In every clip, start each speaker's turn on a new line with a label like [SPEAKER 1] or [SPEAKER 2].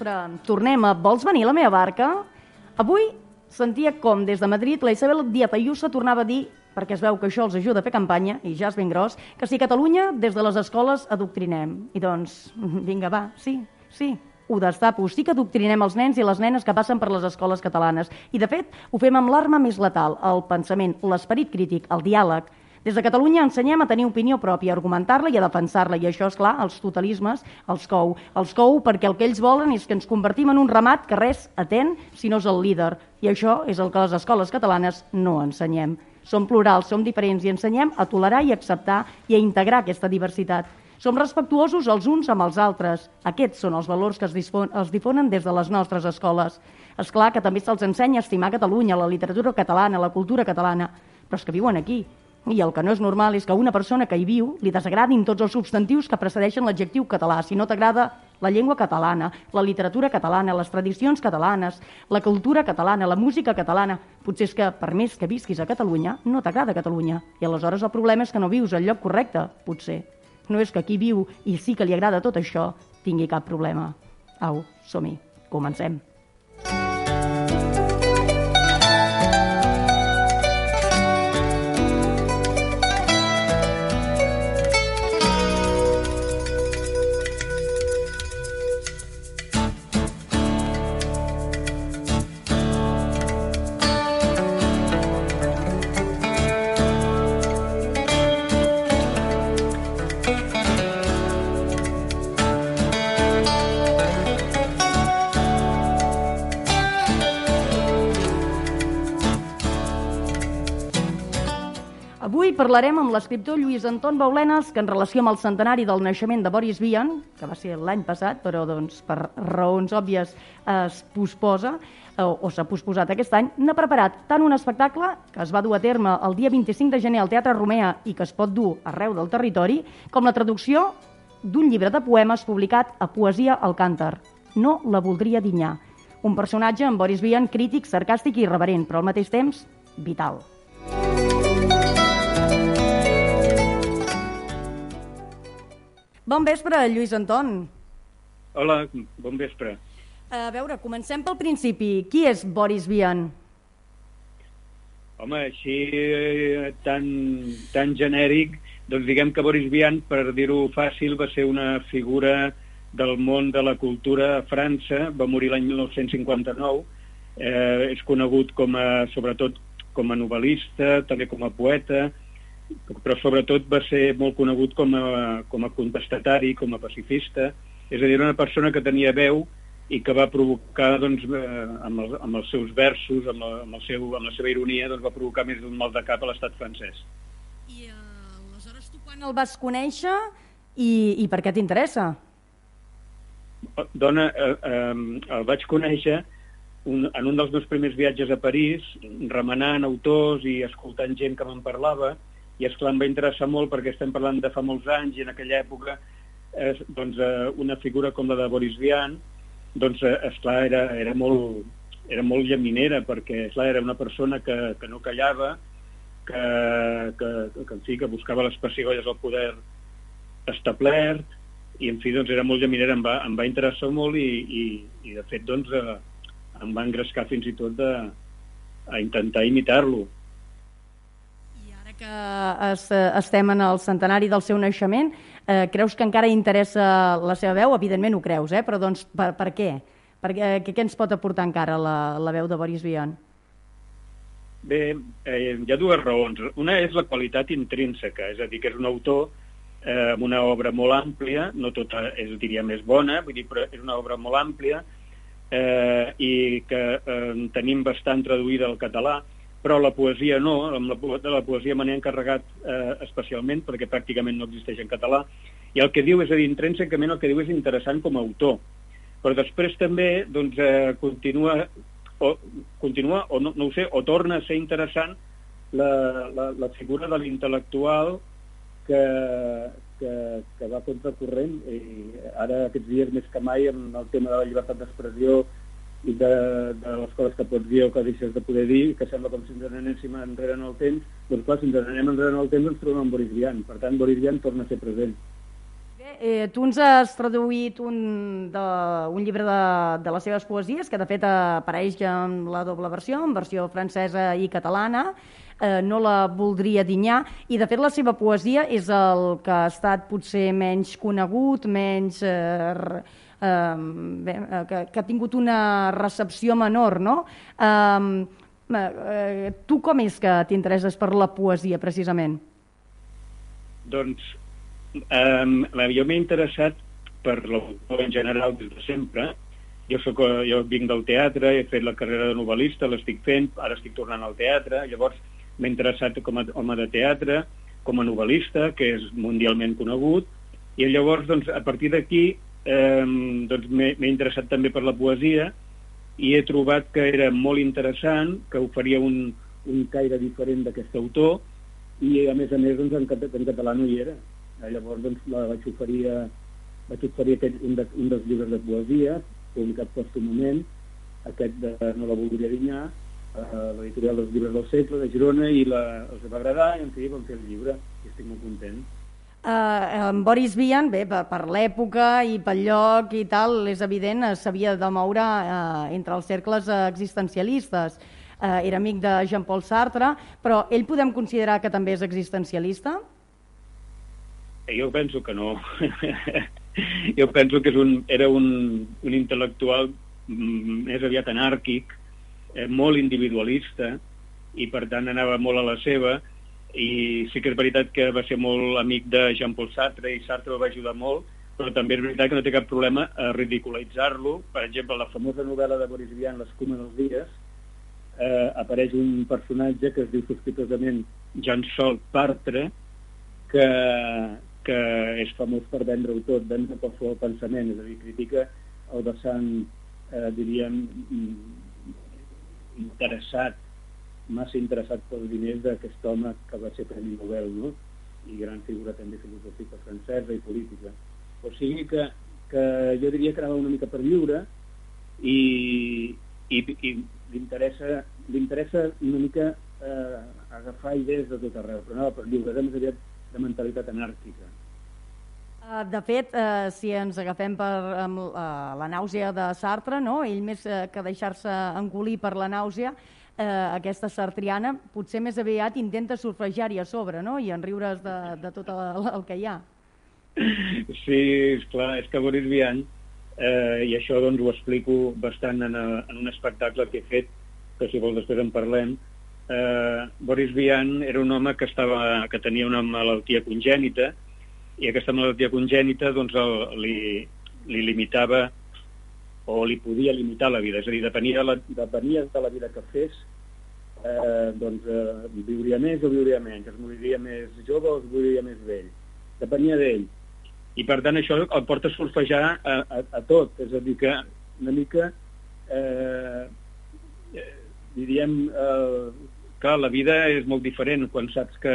[SPEAKER 1] vespre. Tornem a Vols venir a la meva barca? Avui sentia com des de Madrid la Isabel Díaz Ayuso tornava a dir perquè es veu que això els ajuda a fer campanya, i ja és ben gros, que si Catalunya des de les escoles adoctrinem. I doncs, vinga, va, sí, sí, ho destapo. Sí que adoctrinem els nens i les nenes que passen per les escoles catalanes. I, de fet, ho fem amb l'arma més letal, el pensament, l'esperit crític, el diàleg, des de Catalunya ensenyem a tenir opinió pròpia, a argumentar-la i a defensar-la, i això, és clar, els totalismes els cou. Els cou perquè el que ells volen és que ens convertim en un ramat que res atén si no és el líder, i això és el que les escoles catalanes no ensenyem. Som plurals, som diferents i ensenyem a tolerar i acceptar i a integrar aquesta diversitat. Som respectuosos els uns amb els altres. Aquests són els valors que es, es difonen des de les nostres escoles. És clar que també se'ls ensenya a estimar Catalunya, la literatura catalana, la cultura catalana, però és que viuen aquí, i el que no és normal és que a una persona que hi viu li desagradin tots els substantius que precedeixen l'adjectiu català. Si no t'agrada la llengua catalana, la literatura catalana, les tradicions catalanes, la cultura catalana, la música catalana, potser és que per més que visquis a Catalunya, no t'agrada Catalunya. I aleshores el problema és que no vius al lloc correcte, potser. No és que qui viu i sí que li agrada tot això tingui cap problema. Au, som-hi. Comencem. Parlarem amb l'escriptor Lluís Anton Baulenes, que en relació amb el centenari del naixement de Boris Vian, que va ser l'any passat, però doncs, per raons òbvies es posposa, o, o s'ha posposat aquest any, n'ha preparat tant un espectacle que es va dur a terme el dia 25 de gener al Teatre Romea i que es pot dur arreu del territori, com la traducció d'un llibre de poemes publicat a Poesia al Cànter. No la voldria dinyar. Un personatge amb Boris Vian crític, sarcàstic i irreverent, però al mateix temps vital. Bon vespre, Lluís Anton.
[SPEAKER 2] Hola, bon vespre.
[SPEAKER 1] A veure, comencem pel principi. Qui és Boris Vian?
[SPEAKER 2] Home, així eh, tan, tan genèric, doncs diguem que Boris Vian, per dir-ho fàcil, va ser una figura del món de la cultura a França, va morir l'any 1959, eh, és conegut com a, sobretot com a novel·lista, també com a poeta, però sobretot va ser molt conegut com a, com a contestatari, com a pacifista, és a dir, una persona que tenia veu i que va provocar, doncs, eh, amb, el, amb els seus versos, amb la, amb, el seu, amb la seva ironia, doncs, va provocar més d'un mal de cap a l'estat francès.
[SPEAKER 1] I uh, aleshores tu quan el vas conèixer i, i per què t'interessa?
[SPEAKER 2] Dona, eh, eh, el vaig conèixer un, en un dels meus primers viatges a París, remenant autors i escoltant gent que me'n parlava, i és clar, em va interessar molt perquè estem parlant de fa molts anys i en aquella època eh, doncs, eh, una figura com la de Boris Vian doncs, eh, esclar, era, era, molt, era molt llaminera perquè esclar, era una persona que, que no callava que, que, que, en fi, que buscava les pessigolles al poder establert i en fi, doncs era molt llaminera, em va, em va interessar molt i, i, i de fet doncs, eh, em va engrescar fins i tot de, a intentar imitar-lo
[SPEAKER 1] que es, estem en el centenari del seu naixement, eh, creus que encara interessa la seva veu? Evidentment ho creus, eh? però doncs per, per què? Per, eh, què, ens pot aportar encara la, la veu de Boris Vian?
[SPEAKER 2] Bé, eh, hi ha dues raons. Una és la qualitat intrínseca, és a dir, que és un autor eh, amb una obra molt àmplia, no tota és, diria, més bona, vull dir, però és una obra molt àmplia eh, i que eh, tenim bastant traduïda al català, però la poesia no, amb la, de la poesia me n'he encarregat eh, especialment perquè pràcticament no existeix en català, i el que diu és a dir, intrínsecament el que diu és interessant com a autor, però després també doncs, eh, continua, o, continua o no, no ho sé, o torna a ser interessant la, la, la figura de l'intel·lectual que, que, que va contracorrent i ara aquests dies més que mai amb el tema de la llibertat d'expressió de, de les coses que pots dir o que deixes de poder dir, que sembla com si ens anéssim enrere en el temps, doncs clar, si ens anem enrere en el temps ens trobem amb Boris Vian. Per tant, Boris Vian torna a ser present.
[SPEAKER 1] Bé, eh, tu ens has traduït un, de, un llibre de, de les seves poesies, que de fet apareix en la doble versió, en versió francesa i catalana, eh, no la voldria dinyar, i de fet la seva poesia és el que ha estat potser menys conegut, menys... Eh, eh, bé, eh, que, que ha tingut una recepció menor, no? Eh, eh, tu com és que t'interesses per la poesia, precisament?
[SPEAKER 2] Doncs eh, jo m'he interessat per l'autor en general des de sempre. Jo, soc, jo vinc del teatre, he fet la carrera de novel·lista, l'estic fent, ara estic tornant al teatre, llavors m'he interessat com a home de teatre, com a novel·lista, que és mundialment conegut, i llavors, doncs, a partir d'aquí, eh, doncs, m'he interessat també per la poesia, i he trobat que era molt interessant, que oferia un, un caire diferent d'aquest autor, i a més a més doncs, en, en català no hi era. Eh, llavors doncs, la vaig oferir, vaig oferir aquest, un, de, un dels llibres de poesia, publicat pòstumament, aquest de No la voldria dinyar, a l'editorial dels llibres del segle de Girona i la, els va agradar i en fi vam fer el llibre i estic molt content.
[SPEAKER 1] Uh, en Boris Vian, bé, per, per l'època i pel lloc i tal, és evident, eh, s'havia de moure uh, entre els cercles existencialistes. Uh, era amic de Jean-Paul Sartre, però ell podem considerar que també és existencialista?
[SPEAKER 2] Jo penso que no. jo penso que és un, era un, un intel·lectual mm, més aviat anàrquic, eh, molt individualista, i per tant anava molt a la seva, i sí que és veritat que va ser molt amic de Jean-Paul Sartre i Sartre el va ajudar molt, però també és veritat que no té cap problema a ridiculitzar-lo. Per exemple, la famosa novel·la de Boris Vian, L'escuma dels dies, eh, apareix un personatge que es diu sospitosament Jean-Sol Partre, que, que és famós per vendre-ho tot, vendre qualsevol pensament, és a dir, critica el vessant, eh, diríem, interessat massa interessat pels diners d'aquest home que va ser Premi Nobel, no? i gran figura també filosòfica francesa i política. O sigui que, que jo diria que anava una mica per viure i, i, i li interessa una mica eh, agafar idees de tot arreu, però anava per viure, era més aviat de mentalitat anàrquica.
[SPEAKER 1] Eh, de fet, eh, si ens agafem per amb, uh, la nàusea de Sartre, no? ell més eh, que deixar-se engolir per la nàusea, eh, aquesta sartriana, potser més aviat intenta surfejar-hi a sobre, no?, i enriure's de, de tot el, el que hi ha.
[SPEAKER 2] Sí, és clar, és que Boris Vian, eh, i això doncs ho explico bastant en, a, en un espectacle que he fet, que si vols després en parlem, eh, Boris Vian era un home que, estava, que tenia una malaltia congènita, i aquesta malaltia congènita doncs, el, li, li limitava o li podia limitar la vida, és a dir, depenia de la, depenia de la vida que fes, eh, doncs eh, viuria més o viuria menys, es moriria més jove o es moriria més vell. Depenia d'ell. I per tant això el porta a surfejar a, a, a tot, és a dir que una mica eh, eh, diríem eh, que la vida és molt diferent quan saps que,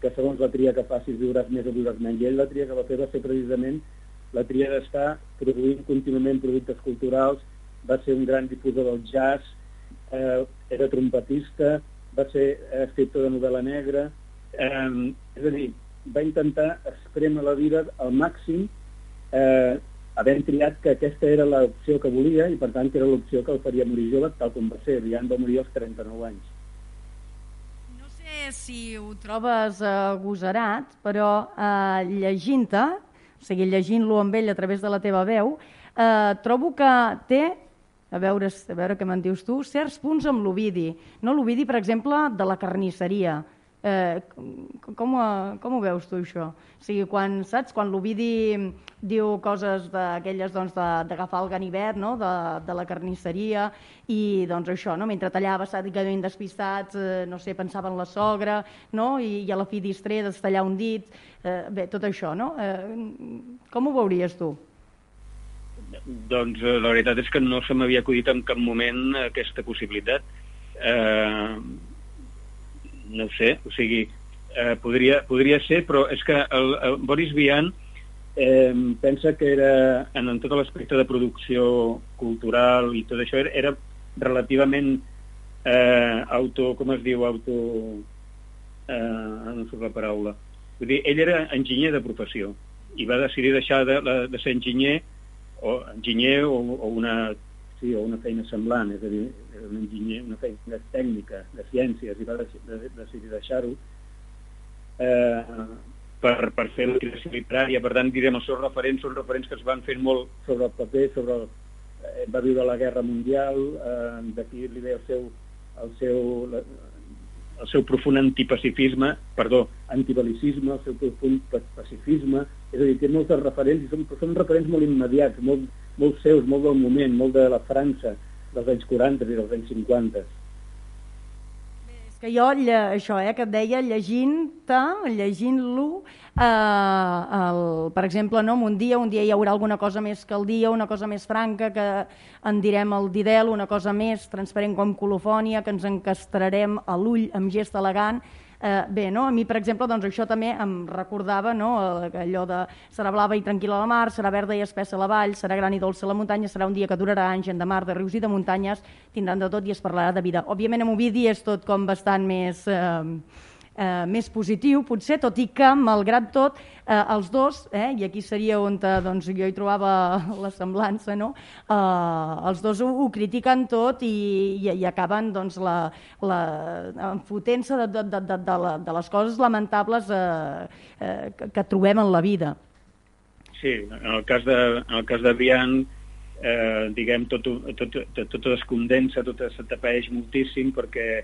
[SPEAKER 2] que segons la tria que facis viuràs més o viuràs menys. I ell la tria que va fer va ser precisament la tria d'estar produint contínuament productes culturals, va ser un gran difusor del jazz, eh, era trompetista, va ser escriptor de novel·la negra, eh, és a dir, va intentar espremer la vida al màxim eh, havent triat que aquesta era l'opció que volia i per tant que era l'opció que el faria morir jove tal com va ser, Rian va morir als 39 anys.
[SPEAKER 1] No sé si ho trobes eh, agosarat, però eh, llegint-te, o sigui, llegint-lo amb ell a través de la teva veu, eh, trobo que té a veure, a veure què me'n dius tu, certs punts amb l'Ovidi. No l'Ovidi, per exemple, de la carnisseria. Eh, com, ho, com ho veus tu, això? O sigui, quan, saps, quan l'Ovidi diu coses d'aquelles doncs, d'agafar el ganivet no? de, de la carnisseria i doncs això, no? mentre tallava sàdicament despistats, eh, no sé, pensava en la sogra, no? I, i a la fi distret es tallar un dit, eh, bé, tot això, no? Eh, com ho veuries tu?
[SPEAKER 2] Doncs eh, la veritat és que no se m'havia acudit en cap moment aquesta possibilitat. Eh, no sé, o sigui, eh, podria, podria ser, però és que el, el Boris Vian eh, pensa que era, en, en tot l'aspecte de producció cultural i tot això, era, era relativament eh, auto, com es diu, auto... Eh, no surt la paraula. Vull dir, ell era enginyer de professió i va decidir deixar de, de ser enginyer o enginyer o, o una sí, o una feina semblant, és a dir, un enginyer, una feina tècnica, de ciències, i va de, de, decidir deixar-ho eh, per, per fer la creació literària. Per tant, direm, els seus referents són referents que es van fent molt sobre el paper, sobre el, eh, va viure la Guerra Mundial, eh, d'aquí li ve el seu, el seu, el seu profund antipacifisme, perdó, antibalicisme, el seu profund pacifisme, és a dir, té moltes referents, i són, són referents molt immediats, molt, molt seus, molt del moment, molt de la França dels anys 40 i dels anys 50
[SPEAKER 1] que jo, això eh, que et deia, llegint-te, llegint-lo, eh, el, per exemple, no, un dia, un dia hi haurà alguna cosa més que el dia, una cosa més franca, que en direm el didel, una cosa més transparent com colofònia, que ens encastrarem a l'ull amb gest elegant, Eh, bé, no? a mi, per exemple, doncs, això també em recordava no? allò de serà blava i tranquil·la la mar, serà verda i espessa la vall, serà gran i dolça la muntanya, serà un dia que durarà anys, en de mar, de rius i de muntanyes, tindran de tot i es parlarà de vida. Òbviament, amb Ovidi és tot com bastant més... Eh, eh, més positiu, potser, tot i que, malgrat tot, eh, els dos, eh, i aquí seria on eh, doncs, jo hi trobava la semblança, no? eh, els dos ho, ho critiquen tot i, i, i acaben doncs, la, la, enfotent-se de, de, de, de, de, de les coses lamentables eh, eh, que, que trobem en la vida.
[SPEAKER 2] Sí, en el cas de, en el cas de Bian, eh, diguem, tot, tot, tot, tot es condensa, tot s'atapeix moltíssim perquè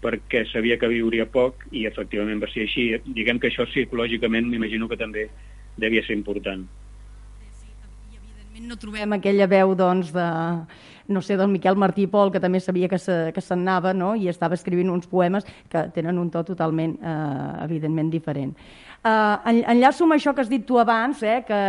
[SPEAKER 2] perquè sabia que viuria poc i efectivament va ser així. Diguem que això psicològicament m'imagino que també devia ser important.
[SPEAKER 1] Sí, i evidentment no trobem aquella veu doncs, de, no sé, del Miquel Martí Pol, que també sabia que s'anava no? i estava escrivint uns poemes que tenen un to totalment, eh, evidentment, diferent. En, enllaço amb això que has dit tu abans, eh, que,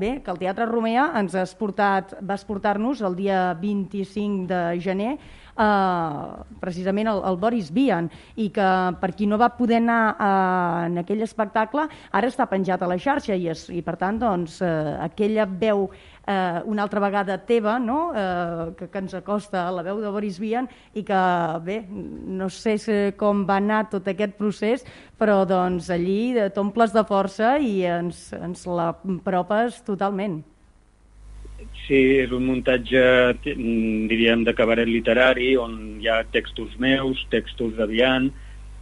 [SPEAKER 1] bé, que el Teatre Romea ens has portat, vas portar-nos el dia 25 de gener eh, precisament el, el Boris Vian i que per qui no va poder anar eh, en aquell espectacle ara està penjat a la xarxa i, es, i per tant doncs, eh, aquella veu eh, una altra vegada teva, no? eh, que, que ens acosta a la veu de Boris Vian i que, bé, no sé com va anar tot aquest procés, però doncs allí t'omples de força i ens, ens la propes totalment.
[SPEAKER 2] Sí, és un muntatge, diríem, de cabaret literari, on hi ha textos meus, textos de Vian,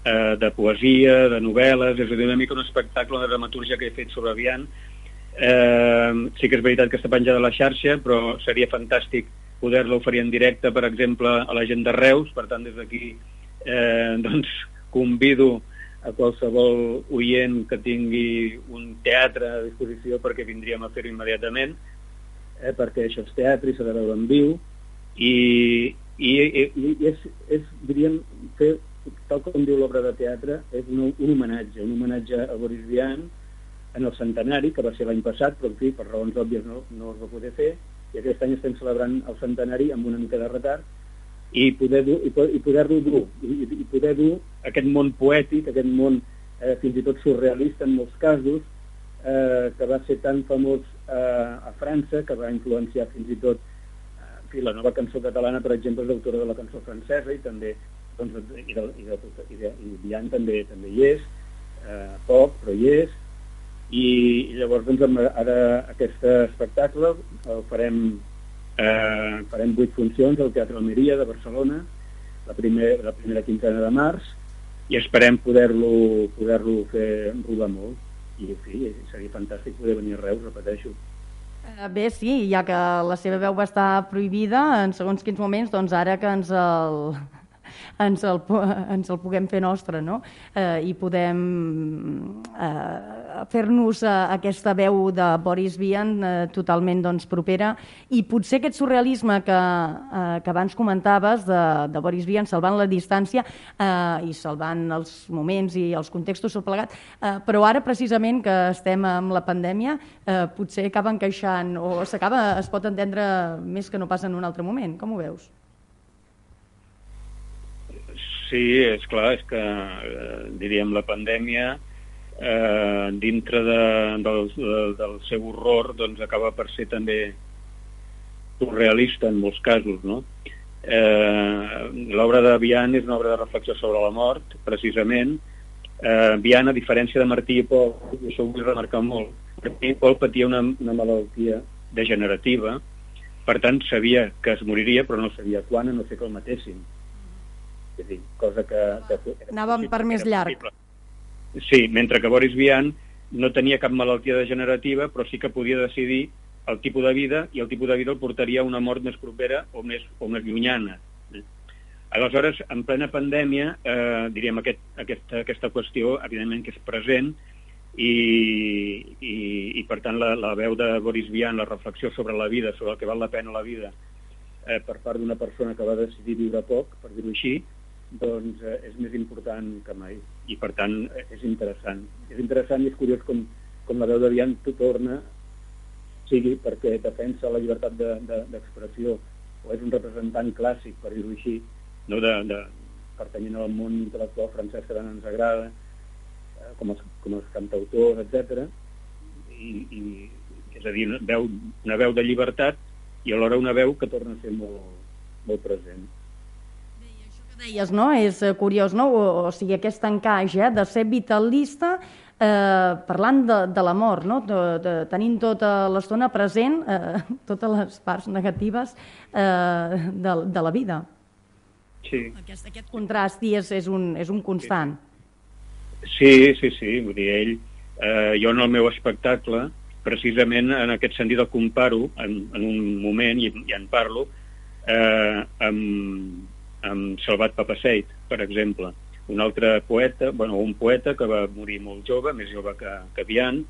[SPEAKER 2] eh, de poesia, de novel·les, és a dir, una mica un espectacle de dramatúrgia que he fet sobre Vian. Eh, sí que és veritat que està penjada a la xarxa, però seria fantàstic poder-la oferir en directe, per exemple, a la gent de Reus, per tant, des d'aquí eh, doncs, convido a qualsevol oient que tingui un teatre a disposició perquè vindríem a fer-ho immediatament eh, perquè això és teatre i s'ha de veure en viu, i, i, i, i és, és, diríem, fer, tal com diu l'obra de teatre, és un, un homenatge, un homenatge a Boris Vian en el centenari, que va ser l'any passat, però en fi, per raons òbvies no, no es va poder fer, i aquest any estem celebrant el centenari amb una mica de retard, i poder dur, i, i poder-lo dur, i, i poder dur aquest món poètic, aquest món eh, fins i tot surrealista en molts casos, eh, que va ser tan famós eh, a França, que va influenciar fins i tot eh, la nova cançó catalana, per exemple, és l'autora de la cançó francesa i també doncs, i, de, i, de, i, de, i Diane també també hi és, eh, poc, però hi és, i, i llavors doncs, ara aquest espectacle el farem eh, farem vuit funcions al Teatre Almeria de Barcelona la, primer, la primera quinzena de març i esperem poder-lo poder, -lo, fer rodar molt i en fi, seria fantàstic poder venir a Reus, repeteixo.
[SPEAKER 1] Eh, bé, sí, ja que la seva veu va estar prohibida en segons quins moments, doncs ara que ens el, ens el, ens el puguem fer nostre no? eh, i podem eh, fer-nos eh, aquesta veu de Boris Vian eh, totalment doncs, propera i potser aquest surrealisme que, eh, que abans comentaves de, de Boris Vian salvant la distància eh, i salvant els moments i els contextos tot plegat, eh, però ara precisament que estem amb la pandèmia eh, potser acaba encaixant o s'acaba, es pot entendre més que no passa en un altre moment. Com ho veus?
[SPEAKER 2] Sí, és clar, és que, eh, diríem, la pandèmia, eh, dintre de, del, de, del seu horror, doncs acaba per ser també surrealista en molts casos, no? Eh, L'obra de Vian és una obra de reflexió sobre la mort, precisament. Eh, Vian, a diferència de Martí i Pol, i això ho vull remarcar molt, perquè Paul patia una, una malaltia degenerativa, per tant sabia que es moriria, però no sabia quan, a no sé que el matessin. És a dir, cosa que... que
[SPEAKER 1] Anàvem per més llarg.
[SPEAKER 2] Possible. Sí, mentre que Boris Vian no tenia cap malaltia degenerativa, però sí que podia decidir el tipus de vida i el tipus de vida el portaria a una mort més propera o més, o més llunyana. Aleshores, en plena pandèmia, eh, diríem, aquest, aquesta, aquesta qüestió, evidentment, que és present, i, i, i per tant la, la veu de Boris Vian, la reflexió sobre la vida, sobre el que val la pena la vida, eh, per part d'una persona que va decidir viure poc, per dir-ho així, doncs eh, és més important que mai. I per tant eh, és interessant. És interessant i és curiós com, com la veu de Vian torna sigui perquè defensa la llibertat d'expressió de, de, o és un representant clàssic, per dir-ho així, no de, de pertanyent al món intel·lectual francès que tant ens agrada, eh, com, els, com els cantautors, etc. I, i, és a dir, una veu, una veu de llibertat i alhora una veu que torna a ser molt, molt present
[SPEAKER 1] deies, no? És eh, curiós, no? O, o sigui, aquest encaix eh, de ser vitalista eh, parlant de, de la mort, no? de, de, tenint tota l'estona present eh, totes les parts negatives eh, de, de la vida.
[SPEAKER 2] Sí.
[SPEAKER 1] Aquest, aquest contrast és, és, un, és un constant.
[SPEAKER 2] Sí, sí, sí. Vull dir, ell, eh, jo en el meu espectacle, precisament en aquest sentit el comparo en, en un moment, i, i en parlo, eh, amb, amb Salvat Papaseit, per exemple un altre poeta, bueno, un poeta que va morir molt jove, més jove que, que Vian,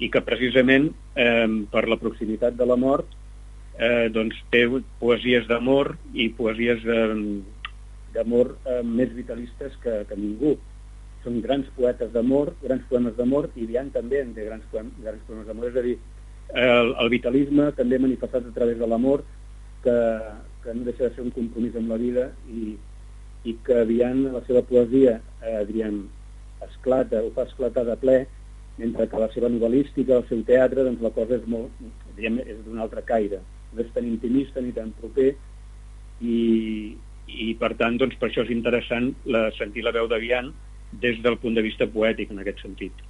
[SPEAKER 2] i que precisament eh, per la proximitat de la mort eh, doncs té poesies d'amor i poesies d'amor eh, més vitalistes que, que ningú. Són grans poetes d'amor, grans poemes d'amor, i Vian també en té grans, poemes, grans poemes d'amor. És a dir, el, el vitalisme també manifestat a través de l'amor, que, que no deixa de ser un compromís amb la vida i, i que Vian, la seva poesia, eh, diríem, esclata, o fa esclatar de ple, mentre que la seva novel·lística, el seu teatre, doncs la cosa és molt, diríem, és d'un altre caire. No és tan intimista ni tan proper i, i per tant, doncs, per això és interessant la, sentir la veu de Vian des del punt de vista poètic, en aquest sentit.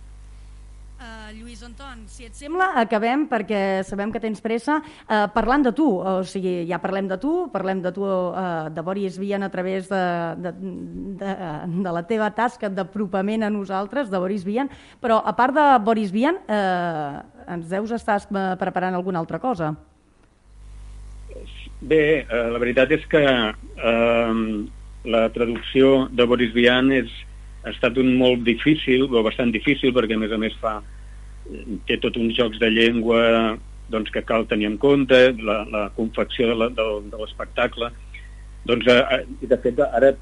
[SPEAKER 1] Lluís Anton, si et sembla, acabem perquè sabem que tens pressa. Uh, parlant de tu, o sigui, ja parlem de tu, parlem de tu, uh, de Boris Vian a través de, de, de, de la teva tasca d'apropament a nosaltres, de Boris Vian, però a part de Boris Vian, uh, ens deus estar preparant alguna altra cosa?
[SPEAKER 2] Bé, uh, la veritat és que uh, la traducció de Boris Vian és, ha estat un molt difícil, o bastant difícil, perquè a més a més fa té tot uns jocs de llengua doncs, que cal tenir en compte, la, la confecció de l'espectacle. Doncs, eh, i de fet, ara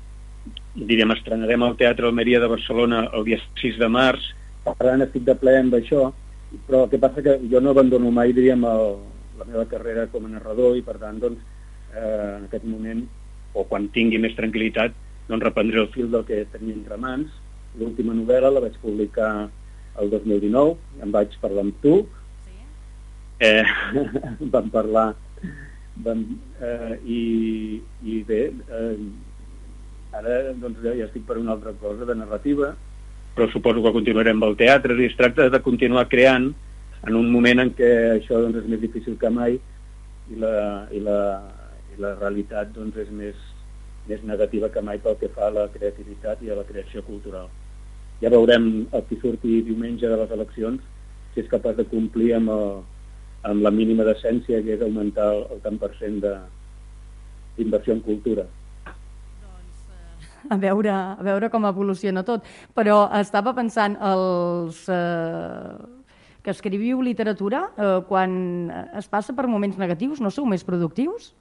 [SPEAKER 2] diríem, estrenarem al Teatre Almeria de Barcelona el dia 6 de març, per tant estic de ple amb això, però el que passa que jo no abandono mai, diríem, el, la meva carrera com a narrador i per tant, doncs, eh, en aquest moment, o quan tingui més tranquil·litat, doncs reprendré el fil del que tenia entre mans. L'última novel·la la vaig publicar el 2019, em vaig parlar amb tu, sí. eh, vam parlar vam, eh, i, i bé, eh, ara doncs, ja, ja estic per una altra cosa de narrativa, però suposo que continuarem amb el teatre, i es tracta de continuar creant en un moment en què això doncs, és més difícil que mai i la, i la, i la realitat doncs, és més, més negativa que mai pel que fa a la creativitat i a la creació cultural ja veurem el que surti diumenge de les eleccions si és capaç de complir amb, el, amb la mínima decència que és augmentar el, el tant per cent d'inversió en cultura
[SPEAKER 1] doncs, eh, a veure, a veure com evoluciona tot. Però estava pensant, els eh, que escriviu literatura, eh, quan es passa per moments negatius, no sou més productius?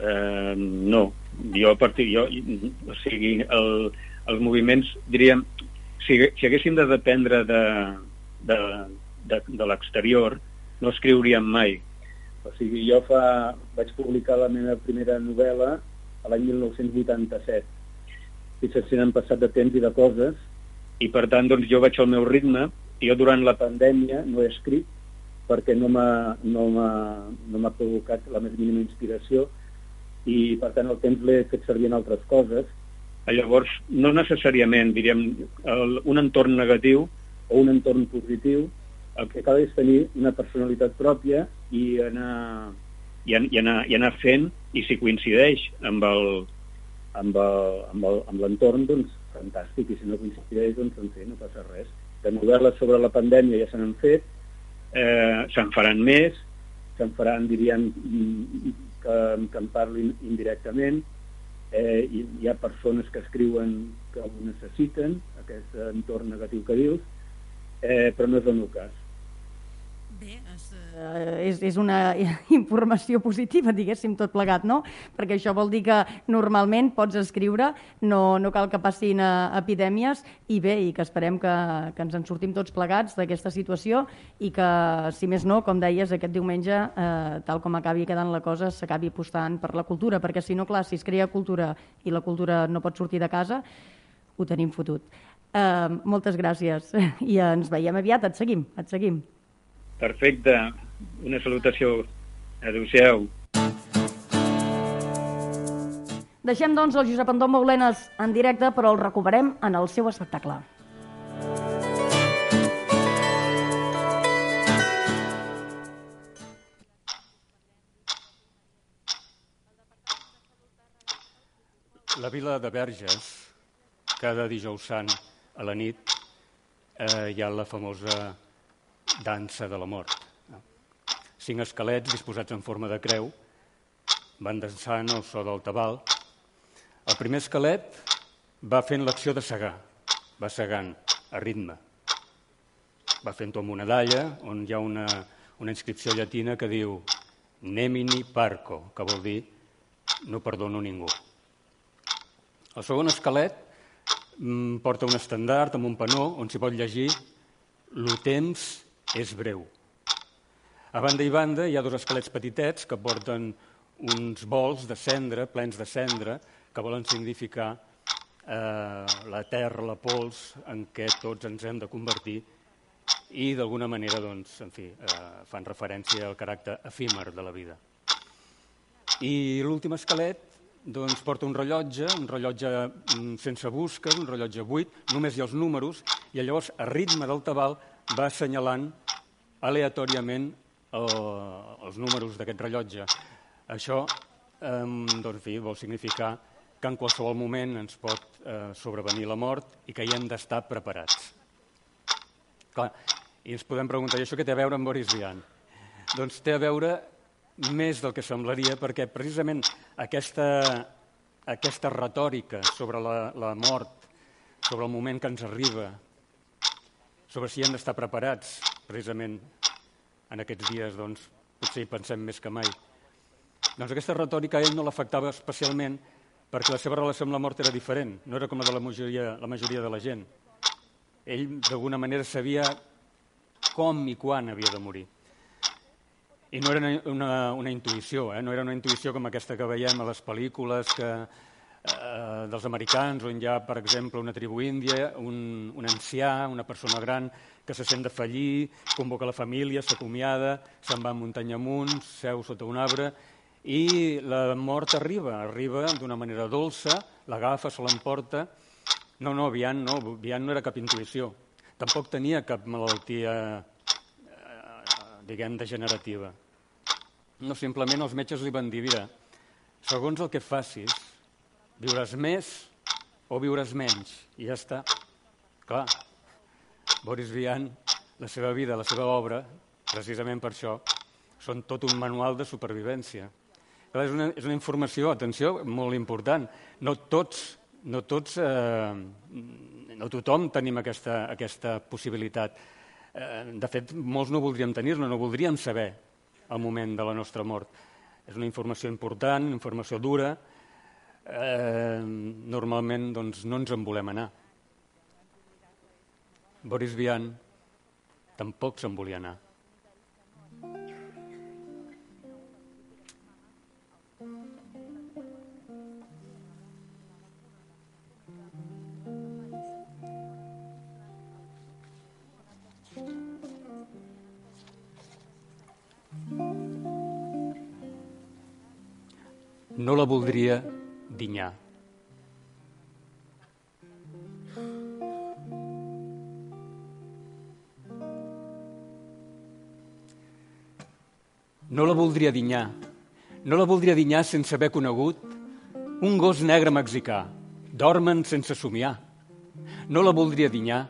[SPEAKER 2] Eh, no. Jo, a partir... Jo, o sigui, el, els moviments, diríem, si, si haguéssim de dependre de, de, de, de l'exterior, no escriuríem mai. O sigui, jo fa, vaig publicar la meva primera novel·la a l'any 1987. I se n'han passat de temps i de coses, i per tant doncs, jo vaig al meu ritme, i jo durant la pandèmia no he escrit perquè no m'ha no no provocat la més mínima inspiració i per tant el temps l'he fet servir en altres coses. Llavors, no necessàriament, diríem, el, un entorn negatiu o un entorn positiu, el que cal és tenir una personalitat pròpia i anar, i, i anar, i anar fent, i si coincideix amb el, amb l'entorn, doncs fantàstic, i si no coincideix, doncs en fi, no passa res. De novel·les sobre la pandèmia ja se n'han fet, eh, se'n faran més, se'n faran, diríem, que, que en parlin indirectament, eh, i hi ha persones que escriuen que ho necessiten, aquest entorn negatiu que dius, eh, però no és el meu cas.
[SPEAKER 1] Bé, és, eh, és, és una informació positiva, diguéssim, tot plegat, no? Perquè això vol dir que normalment pots escriure, no, no cal que passin eh, epidèmies, i bé, i que esperem que, que ens en sortim tots plegats d'aquesta situació i que, si més no, com deies, aquest diumenge, eh, tal com acabi quedant la cosa, s'acabi apostant per la cultura, perquè si no, clar, si es crea cultura i la cultura no pot sortir de casa, ho tenim fotut. Eh, moltes gràcies i ens veiem aviat, et seguim, et seguim.
[SPEAKER 2] Perfecte. Una salutació. Adéu-siau.
[SPEAKER 1] Deixem, doncs, el Josep Andó Moulenes en directe, però el recuperem en el seu espectacle.
[SPEAKER 3] La vila de Verges, cada dijous sant a la nit, eh, hi ha la famosa dansa de la mort. Cinc esquelets disposats en forma de creu van dansant al so del tabal. El primer esquelet va fent l'acció de segar, va segant a ritme. Va fent-ho amb una dalla on hi ha una, una inscripció llatina que diu Nemini Parco, que vol dir no perdono ningú. El segon esquelet mm, porta un estandard amb un panó on s'hi pot llegir «Lo temps és breu. A banda i banda hi ha dos esquelets petitets que porten uns bols de cendra, plens de cendra, que volen significar eh, la terra, la pols en què tots ens hem de convertir i d'alguna manera doncs, en fi, eh, fan referència al caràcter efímer de la vida. I l'últim esquelet doncs, porta un rellotge, un rellotge mm, sense busques, un rellotge buit, només hi ha els números, i llavors, a ritme del tabal, va assenyalant aleatòriament el, els números d'aquest rellotge. Això eh, doncs, fi, vol significar que en qualsevol moment ens pot eh, sobrevenir la mort i que hi hem d'estar preparats. Clar, i ens podem preguntar, i això què té a veure amb Boris Vian? Doncs té a veure més del que semblaria, perquè precisament aquesta, aquesta retòrica sobre la, la mort, sobre el moment que ens arriba, sobre si hem d'estar preparats, precisament en aquests dies, doncs, potser hi pensem més que mai. Doncs aquesta retòrica a ell no l'afectava especialment perquè la seva relació amb la mort era diferent, no era com la de la majoria, la majoria de la gent. Ell, d'alguna manera, sabia com i quan havia de morir. I no era una, una intuïció, eh? no era una intuïció com aquesta que veiem a les pel·lícules que, eh, dels americans, on hi ha, per exemple, una tribu índia, un, un ancià, una persona gran que se sent de fallir, convoca la família, s'acomiada, se'n va muntanya amunt, seu sota un arbre, i la mort arriba, arriba d'una manera dolça, l'agafa, se l'emporta. No, no, Vian no, Vian no era cap intuïció. Tampoc tenia cap malaltia, eh, diguem, degenerativa. No, simplement els metges li van dir, mira, segons el que facis, viuràs més o viuràs menys, i ja està. Clar, Boris Vian, la seva vida, la seva obra, precisament per això, són tot un manual de supervivència. Però és una, és una informació, atenció, molt important. No tots, no tots, eh, no tothom tenim aquesta, aquesta possibilitat. Eh, de fet, molts no voldríem tenir-la, no voldríem saber el moment de la nostra mort. És una informació important, informació dura, eh, normalment doncs, no ens en volem anar. Boris Vian tampoc se'n volia anar. No la voldria d'Inyà. No la voldria dinyar, no la voldria dinyar sense haver conegut un gos negre mexicà, dormen sense somiar. No la voldria dinyar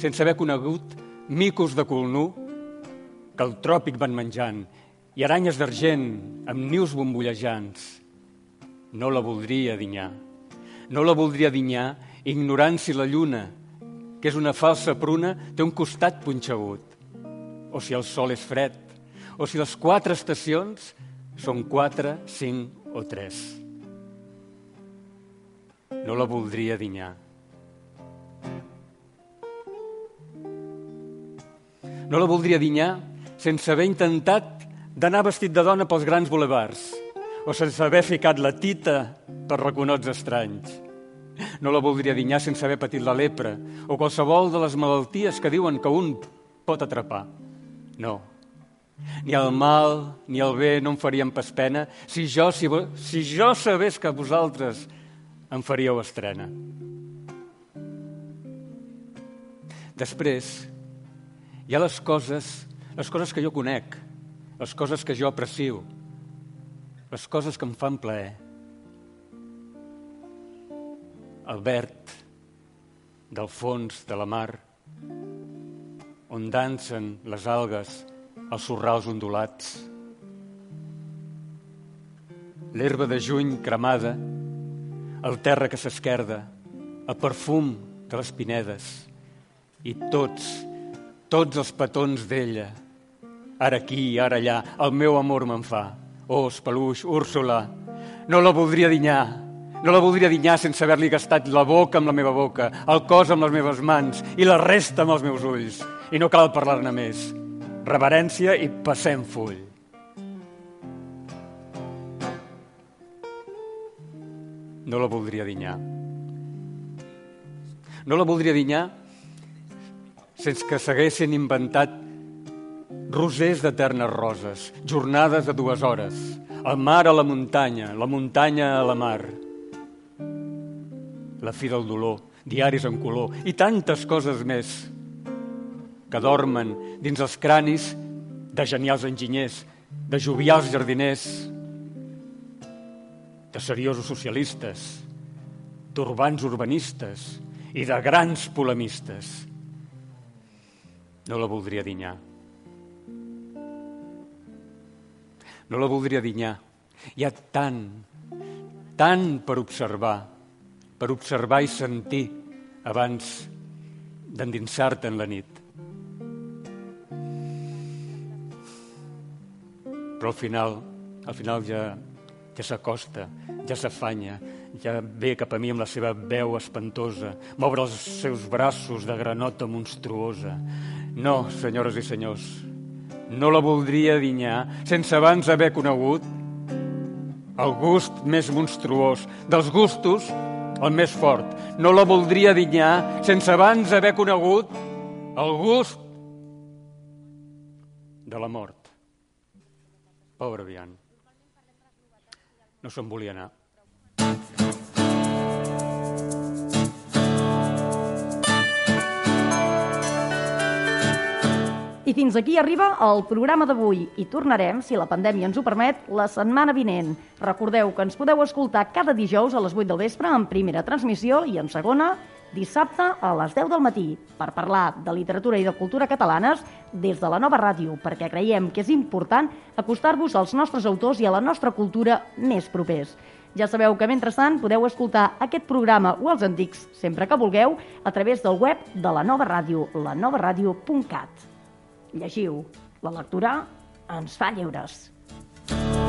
[SPEAKER 3] sense haver conegut micos de cul nu que el tròpic van menjant i aranyes d'argent amb nius bombollejants no la voldria dinyar. No la voldria dinyar ignorant si la lluna, que és una falsa pruna, té un costat punxegut, o si el sol és fred, o si les quatre estacions són quatre, cinc o tres. No la voldria dinyar. No la voldria dinyar sense haver intentat d'anar vestit de dona pels grans bulevards o sense haver ficat la tita per reconots estranys. No la voldria dinyar sense haver patit la lepra o qualsevol de les malalties que diuen que un pot atrapar. No. Ni el mal ni el bé no em farien pas pena si jo, si, si jo sabés que vosaltres em faríeu estrena. Després, hi ha les coses, les coses que jo conec, les coses que jo aprecio, les coses que em fan plaer. El verd del fons de la mar, on dansen les algues als sorrals ondulats. L'herba de juny cremada, el terra que s'esquerda, el perfum de les pinedes i tots, tots els petons d'ella, Ara aquí, ara allà, el meu amor me'n fa. Os, peluix, Úrsula, no la voldria dinyar. No la voldria dinyar sense haver-li gastat la boca amb la meva boca, el cos amb les meves mans i la resta amb els meus ulls. I no cal parlar-ne més. Reverència i passem full. No la voldria dinyar. No la voldria dinyar sense que s'haguessin inventat rosers d'eternes roses, jornades de dues hores, el mar a la muntanya, la muntanya a la mar, la fi del dolor, diaris en color i tantes coses més que dormen dins els cranis de genials enginyers, de jovials jardiners, de seriosos socialistes, d'urbans urbanistes i de grans polemistes. No la voldria dinyar. No la voldria dinyar. Hi ha tant, tant per observar, per observar i sentir abans d'endinsar-te en la nit. Però al final, al final ja, ja s'acosta, ja s'afanya, ja ve cap a mi amb la seva veu espantosa, m'obre els seus braços de granota monstruosa. No, senyores i senyors, no la voldria dinyar sense abans haver conegut el gust més monstruós, dels gustos el més fort. No la voldria dinyar sense abans haver conegut el gust de la mort. Pobre Bian. No se'n volia anar.
[SPEAKER 1] I fins aquí arriba el programa d'avui i tornarem, si la pandèmia ens ho permet, la setmana vinent. Recordeu que ens podeu escoltar cada dijous a les 8 del vespre en primera transmissió i en segona dissabte a les 10 del matí per parlar de literatura i de cultura catalanes des de la nova ràdio, perquè creiem que és important acostar-vos als nostres autors i a la nostra cultura més propers. Ja sabeu que, mentrestant, podeu escoltar aquest programa o els antics, sempre que vulgueu, a través del web de la nova ràdio, lanovaradio.cat. Llegiu. La lectura ens fa lliures. Thank.